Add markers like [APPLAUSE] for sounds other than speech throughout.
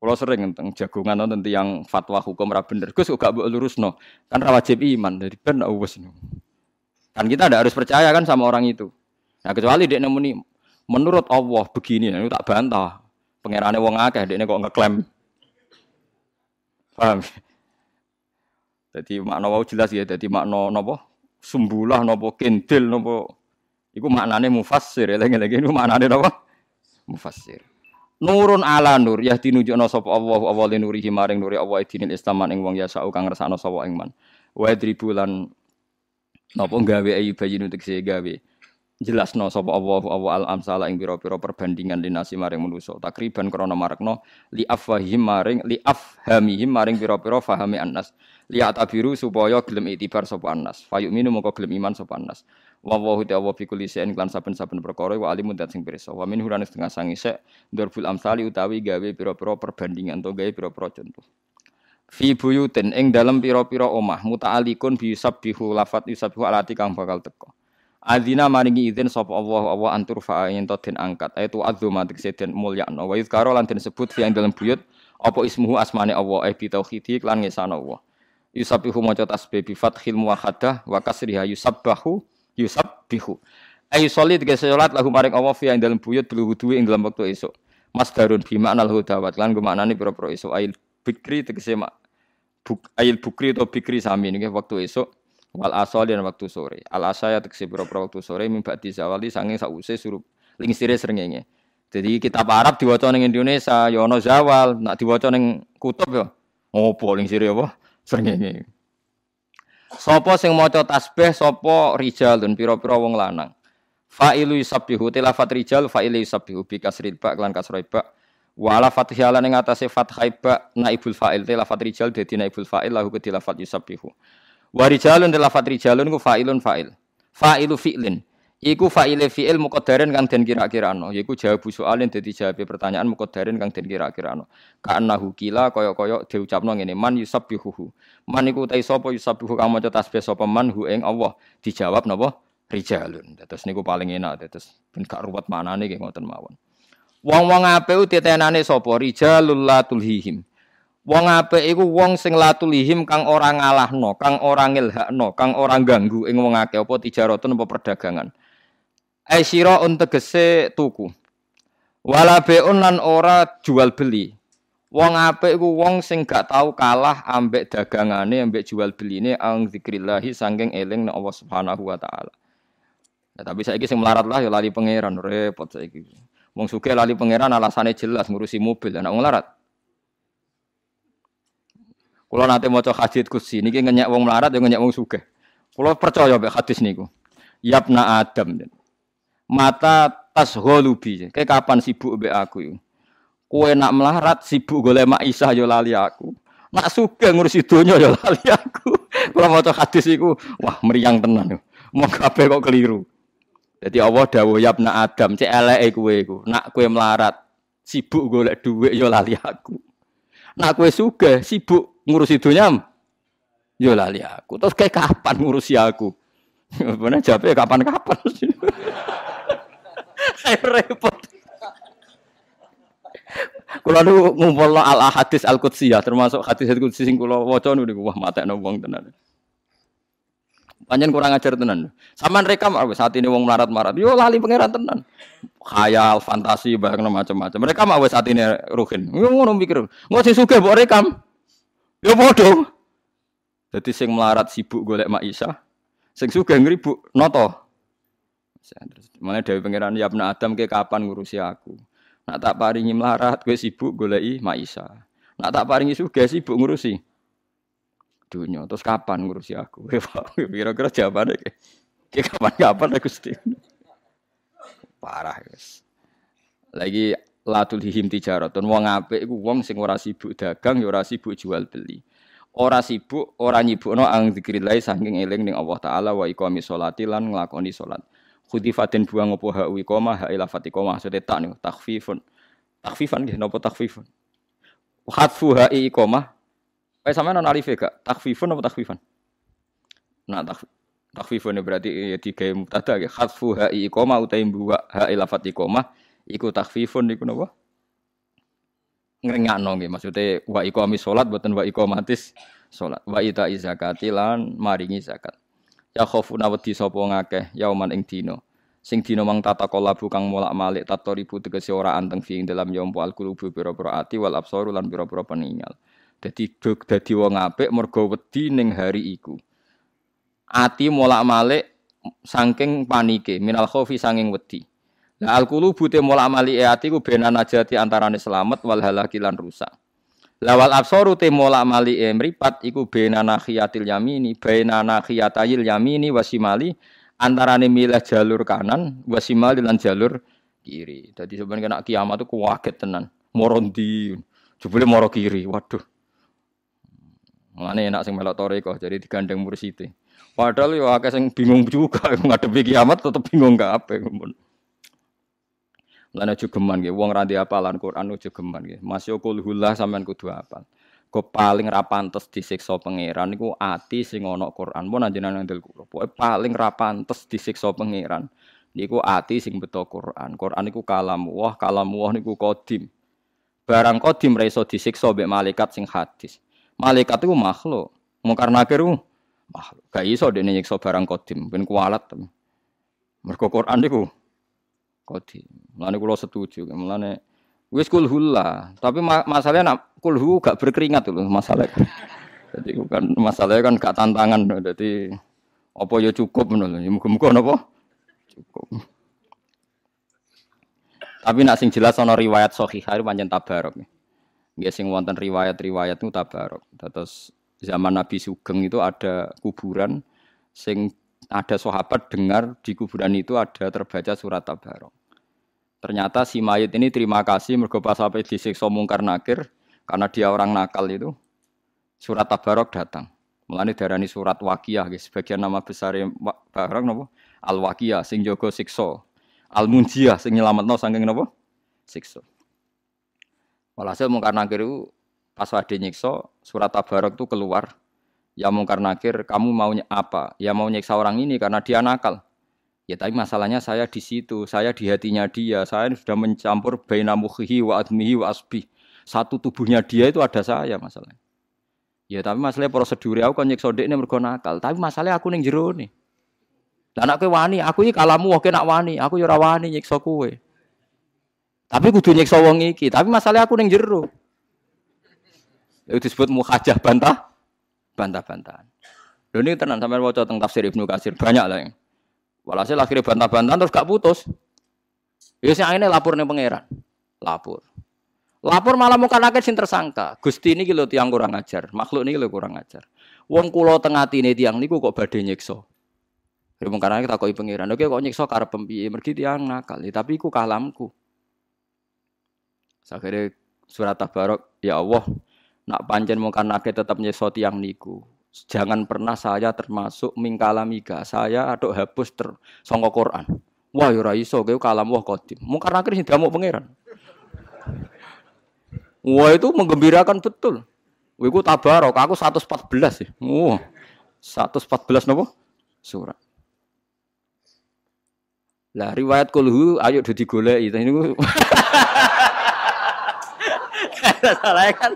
Kalau sering tentang jagungan tentang yang fatwa hukum ra bener. Gus gak mbok lurusno. Kan ra wajib iman. Jadi ben wis. Kan kita tidak harus percaya kan sama orang itu. Nah kecuali dia nemuni menurut Allah begini, nah, itu tak bantah. Pangerane wong akeh dia kok ngeklaim. Paham? Jadi makna wau jelas ya. Jadi makna nopo sumbulah nopo kendil nopo. Iku maknane mufassir. Lagi-lagi itu maknane nopo mufassir. Nurun ala nur ya dinunjukno sapa Allah Allah li nurihi maring nuri Allah dinil Islam ing wong yasa kang ngersakno sapa ing man. Wa dribulan napa gawe nutik se gawe. Jelasno sapa Allah Allah al amsala ing pira-pira perbandingan linasi maring manusa. Takriban krana marekno li afahim maring li afhamihim maring pira-pira fahami annas. Li atabiru supaya gelem itibar sapa annas. Fayuminu moko gelem iman sapa annas. Wa wa ta wa fi kulli lan saben-saben perkara wa alimun dat sing pirsa. Wa min hurane setengah sangi sek dzarful amsali utawi gawe pira-pira perbandingan atau gawe pira-pira contoh. Fi buyutin ing dalem pira-pira omah muta'alikun bi yusabbihu lafat yusabbihu alati kang bakal teko. Adina maringi izin sapa Allah Allah antur fa yen to den angkat ayatu azuma tegese den mulyakno wa yuzkaro lan den sebut fi ing dalem buyut apa ismuhu asmane Allah eh bi tauhidi lan ngesana Allah. Yusabbihu maca tasbih bi fathil muwahhadah wa kasriha yusabbahu yusabbihu. Ayu soli tiga salat lahu maring Allah fi ing dalam buyut wudu ing dalam waktu esok. Masdarun bi makna lahu dawat lan gue maknane pira-pira esuk ail bikri tegese mak buk ail bukri atau bikri sami niki waktu esok wal asal dan waktu sore. Al asaya tegese pira-pira waktu sore di zawali sanging sause surup lingsire srengenge. Jadi kitab Arab diwaca ning Indonesia ya ana zawal, nak diwaca ning kutub ya opo lingsire apa srengenge. Sopo sing maca tasbih sapa rijalun pira-pira wong lanang. Fa'ilu yusabbihu tilafat rijal fa'ilu yusabbihu bi kasril ba lan kasroi ba. Wa ala fathihalan ing atase fathai ba naibul fa'il tilafat rijal dadi naibul fa'il lahu tilafat yusabbihu. Wa rijalun tilafat rijalun ku fa'ilun fa'il. Fa'ilu fi'lin. Iku fa'ile fi'il muqaddarin kang den kira-kirano, yaiku jawab soalin dadi jawab pertanyaan muqaddarin kang den kira-kirano. Ka'annahu kila kaya-kaya diucapno ngene, man yusabbihuhu. Man iku ta sapa yusabbihu kang maca tasbih sapa man hu ing Allah. Dijawab napa? Rijalun. Terus niku paling enak terus ben gak ruwet manane nggih ngoten mawon. Wong-wong apik ditenane sapa? Rijalul latulhihim. Wong apik iku wong sing latulihim kang ora ngalahno, kang ora ngilhakno, kang ora ganggu ing wong akeh apa tijaratun apa perdagangan. Ai sira tegese tuku. Wala beun lan ora jual beli. Wong apik iku wong sing gak tau kalah ambek dagangane ambek jual beline ang zikrillahi sangking eling nek Allah Subhanahu wa taala. Ya, tapi saiki sing melarat lah ya lali pangeran repot saiki. Wong sugih lali pangeran alasane jelas ngurusi mobil anak wong larat. Kula nate maca hadis kursi niki ngenyek wong melarat ya ngenyek wong sugih. Kula percaya mek hadis niku. Yapna Adam mata tas holubi. Kayak kapan sibuk be aku Kue nak melarat sibuk golek mak Isa yo lali aku. Nak suka ngurus donya yo lali aku. [LAUGHS] Kalau mau hadis iku, wah meriang tenan. Mau kabeh kok keliru. Jadi Allah dawuh ya na Adam, cek eleke kowe iku. Nak kowe melarat, sibuk golek dhuwit yo lali aku. Nak kowe sugih, sibuk ngurusi donya yo lali aku. Terus kayak kapan ngurusi aku? [LAUGHS] Bener jawabnya kapan-kapan. [LAUGHS] repot. Kula nu ngumpulno al hadis al qudsiyah termasuk hadis al qudsi sing kula waca niku wah matekno wong tenan. Panjen kurang ajar tenan. Saman rekam saat ini wong melarat-marat. Yo lali pangeran tenan. Khayal, fantasi, barang macam-macam. Mereka mau saat ini ruhin. Yo ngono mikir. Engko sing sugih mbok rekam. Yo padha. Jadi sing melarat sibuk golek Mak Isa, sing sugih ngribuk noto. Mulai dari pangeran ya Adam ke kapan ngurusi aku. Nak tak paringi melarat gue sibuk golei Maisa. Nak tak paringi suga sibuk ngurusi dunia. Terus kapan ngurusi aku? [LAUGHS] Kira-kira jawabannya ke, ke kapan-kapan aku Gusti. Parah guys. Lagi latul hihim tijaratun wong iku wong sing ora sibuk dagang ya ora sibuk jual beli. Ora sibuk, ora nyibukno ang zikrillah saking eling ning Allah taala wa iqami sholati lan nglakoni salat khudifatin buang opo ha wi koma ha ila fatikoma maksudnya tak nih takfifun. Takfifan gitu nopo takfifun? Hatfu ha i koma. Eh sama non alif gak? Takfifun nopo takfifan? Nah tak takfifun berarti ya tiga mutada ya hatfu ha i koma utai buwa ha ila fatikoma iku takfifun iku nopo ngrengakno nggih maksude wa iqamis salat boten wa iqamatis salat wa ita zakati lan maringi zakat ya khofuna wedi sapa ngakeh yauman ing dina. Sing dina mang tata kolabu kang molak-malik tato ribu tegese ora anteng fi ing dalam yompo al kulubu pira-pira ati wal absaru lan pira-pira peninggal dadi dog dadi wong apik mergo wedi ning hari iku. Ati molak-malik saking panike minal khofi sanging wedi. Lah al qulubu te mola amali ati ku bena najati antarane selamat wal halaki lan rusak. Lawal absaru te mola amali e mripat iku bena nakhiyatil yamini bena nakhiyatayil yamini wasimali antarane milih jalur kanan wasimali lan jalur kiri. Dadi sebenarnya kena kiamat itu kuwaget tenan. Moro ndi? Jebule moro kiri. Waduh. Mulane enak sing melok toreko jadi digandeng mursite. Padahal yo akeh sing bingung juga ngadepi kiamat tetep bingung gak apa. Lan aja geman nggih, wong ra apalan Quran aja geman nggih. Masya kulhullah sampean kudu apal. Kok paling ra pantes disiksa pangeran niku ati sing ana Quran. Mun anjenengan ndel kula. Pokoke paling ra pantes disiksa pangeran niku ati sing beto Quran. Quran niku kalam wah, kalam wah niku kodim. Barang kodim ra iso disiksa mbek malaikat sing hadis. Malaikat itu makhluk. Mungkar nakir makhluk. Gak iso dene nyiksa barang kodim, ben kualat. Mergo Quran niku kodi. Mulane kula setuju. Mulane wis kulhu lah. Tapi ma masalahnya nak kulhu gak berkeringat loh masalah. [LAUGHS] Jadi bukan masalahnya kan gak tantangan. Jadi apa ya cukup menurut. Ya muga-muga napa cukup. Tapi nak sing jelas ana riwayat sahih hari pancen tabarok. Nggih sing wonten riwayat-riwayat itu tabarok. Terus zaman Nabi Sugeng itu ada kuburan sing ada sahabat dengar di kuburan itu ada terbaca surat tabarok. Ternyata si mayit ini terima kasih mergo pas sampai disiksa mungkar nakir karena dia orang nakal itu. Surat Tabarok datang. Mulane darani surat Wakiyah guys. Sebagian nama besar barang nopo? Al Wakiyah sing jaga siksa. Al Munjiyah sing nyelametno saking nopo? Siksa. Walhasil mungkar nakir itu pas wadi nyiksa surat Tabarok itu keluar. Ya mungkar nakir kamu maunya apa? Ya mau nyiksa orang ini karena dia nakal. Ya tapi masalahnya saya di situ, saya di hatinya dia, saya sudah mencampur baina mukhihi wa admihi wa asbi. Satu tubuhnya dia itu ada saya masalahnya. Ya tapi masalahnya prosedur aku kan nyekso ini mergo nakal, tapi masalahnya aku ning jero nih. Lah nek wani, aku iki kalamu oke nak wani, aku ya ora wani nyiksa kowe. Tapi kudu nyiksa wong iki, tapi masalahnya aku ning jero. Itu disebut muhajah bantah bantah-bantahan. Lho ini tenan sampean waca teng tafsir Ibnu Katsir banyak lah yang. Walhasil akhirnya bantah-bantahan terus gak putus. Ya sing ini lapor nih pangeran. Lapor. Lapor malah muka nakit sing tersangka. Gusti ini kilo tiang kurang ajar, makhluk ini kilo kurang ajar. Wong kulo tengah tini tiang niku kok badhe nyiksa. Dari mungkin kita koi pangeran, oke kok nyiksa karep pempiye, mergi tiang nakal, ya, tapi iku kalamku. Akhirnya surat tabarok, ya Allah, nak pancen mungkin nakit tetap nyiksa tiang niku. Jangan pernah saya termasuk mingkalamiga. Saya aduk hapus ter sangka Quran. Wah ya ora iso kowe kalam wah kodim. Mung karena akhirnya diamuk pangeran. Wah itu menggembirakan betul. Wah iku tabarok aku 114 ya. Wah. 114 nopo? Surat. Lah riwayat kulhu ayo digoleki. Ini [LAUGHS] Salah kan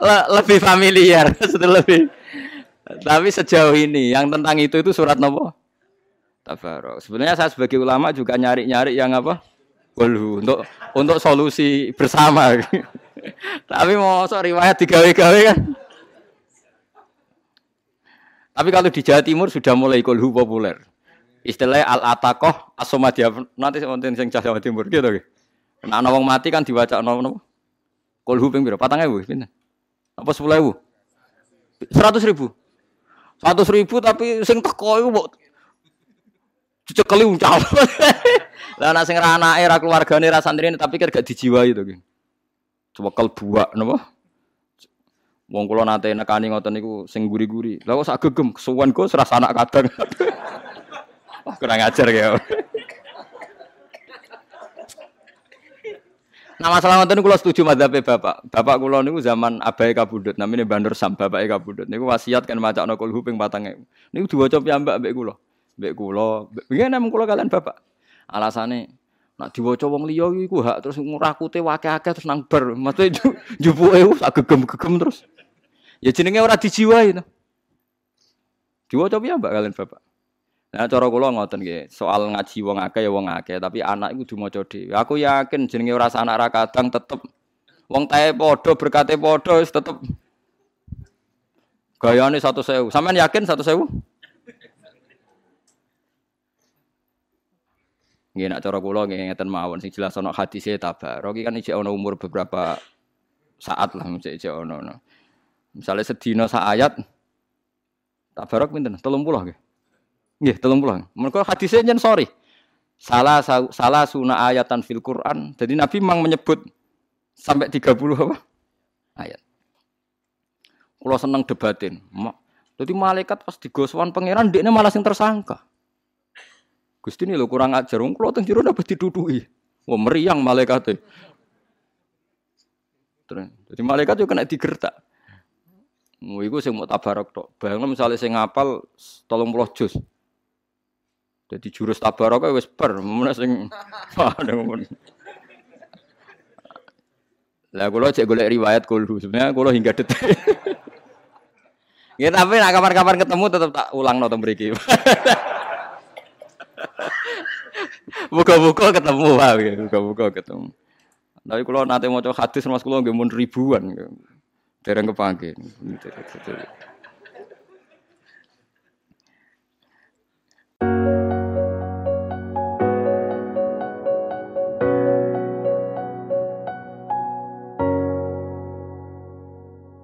le lebih familiar, [LAUGHS] lebih. Tapi sejauh ini yang tentang itu itu surat nopo? Tabarok. Sebenarnya saya sebagai ulama juga nyari-nyari yang apa? Kulhu untuk untuk solusi bersama. [LAUGHS] Tapi mau so riwayat digawe-gawe kan. Tapi kalau di Jawa Timur sudah mulai kulhu populer. Istilahnya al-atakoh asomadia nanti wonten sing Jawa Timur gitu. Nah, wong mati kan diwaca nopo? Kulhu ping pira? 4000 pinten? Apa sepuluh ribu? Seratus ribu. Seratus ribu tapi sing teko itu mbok cekeli uncal. [LAUGHS] Lah anak sing ra anake ra keluargane ra santrine tapi kan gak dijiwai ki. Coba kal buak napa? Wong kula nate nekani ngoten niku sing guri-guri. Lah kok sak gegem kesuwen serasa anak kadang. [LAUGHS] Wah kurang ajar ya. Nah masalah ngoten kula setuju madzhabe Bapak. Bapak kula niku zaman abai kabudut namanya Bandur Sam Bapak kabudut niku wasiat kan macakno kulhu ping 4000. Niku diwaca piyambak mbek kula. Mbek kula, nggih nang kula kalian Bapak. Alasane Nak diwaca wong liya iku hak terus ngurakute wake-ake terus nang bar. Maksudnya jupuke sak gegem-gegem terus. Ya jenenge ora dijiwai to. Diwaca piye Mbak kalian Bapak? Nah cara kula ngoten nggih, soal ngaji wong akeh ya wong akeh, tapi anak iku kudu maca dhewe. Aku yakin jenenge ora anak ra kadang tetep wong tae padha berkate padha wis tetep gayane 100.000. Sampeyan yakin 100.000? Nggih nak cara kula nggih ngeten mawon sing jelas ana hadise tabarok kan iki ana umur beberapa saat lah mesti ana. Misalnya sedina sak ayat tabarok pinten? 30 nggih. Nggih, 30. Mergo hadise nyen sorry. Salah salah sunah ayatan fil Quran. Jadi Nabi memang menyebut sampai 30 apa? Ayat. Kalau seneng debatin. Jadi malaikat pas digoswan pangeran dia malah sing tersangka. Gusti ini lo kurang ajar, wong kula teng jero dapat didudui. Wah meriang malaikat jadi malaikat juga kena digertak. Mau iku sing mau tabarok tok. Bayangno misalnya sing ngapal 30 juz. Jadi jurus tabarok wis per, mun sing [LAUGHS] Lah kula cek golek riwayat kulo sebenarnya kula hingga detik. Ya tapi nak kapan-kapan ketemu tetap tak ulang nonton mriki. Buka-buka ketemu wae, buka-buka ketemu. Tapi kalau nanti mau coba hadis mas kulo nggak ribuan, dereng kepanggil.